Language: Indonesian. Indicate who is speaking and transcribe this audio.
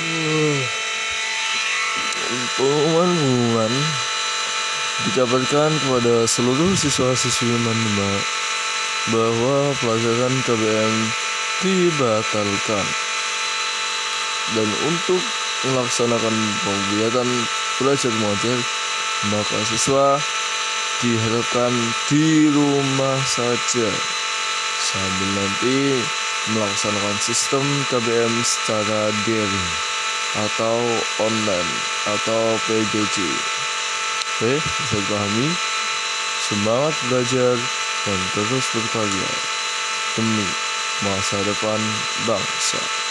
Speaker 1: Uh, Pengumuman-pengumuman dikabarkan kepada seluruh siswa-siswi Manima bahwa pelajaran KBM dibatalkan. Dan untuk melaksanakan kegiatan belajar mengajar maka siswa diharapkan di rumah saja sambil nanti melaksanakan sistem KBM secara daring atau online atau PJJ. Oke, bisa dipahami? Semangat belajar dan terus berkarya demi masa depan bangsa.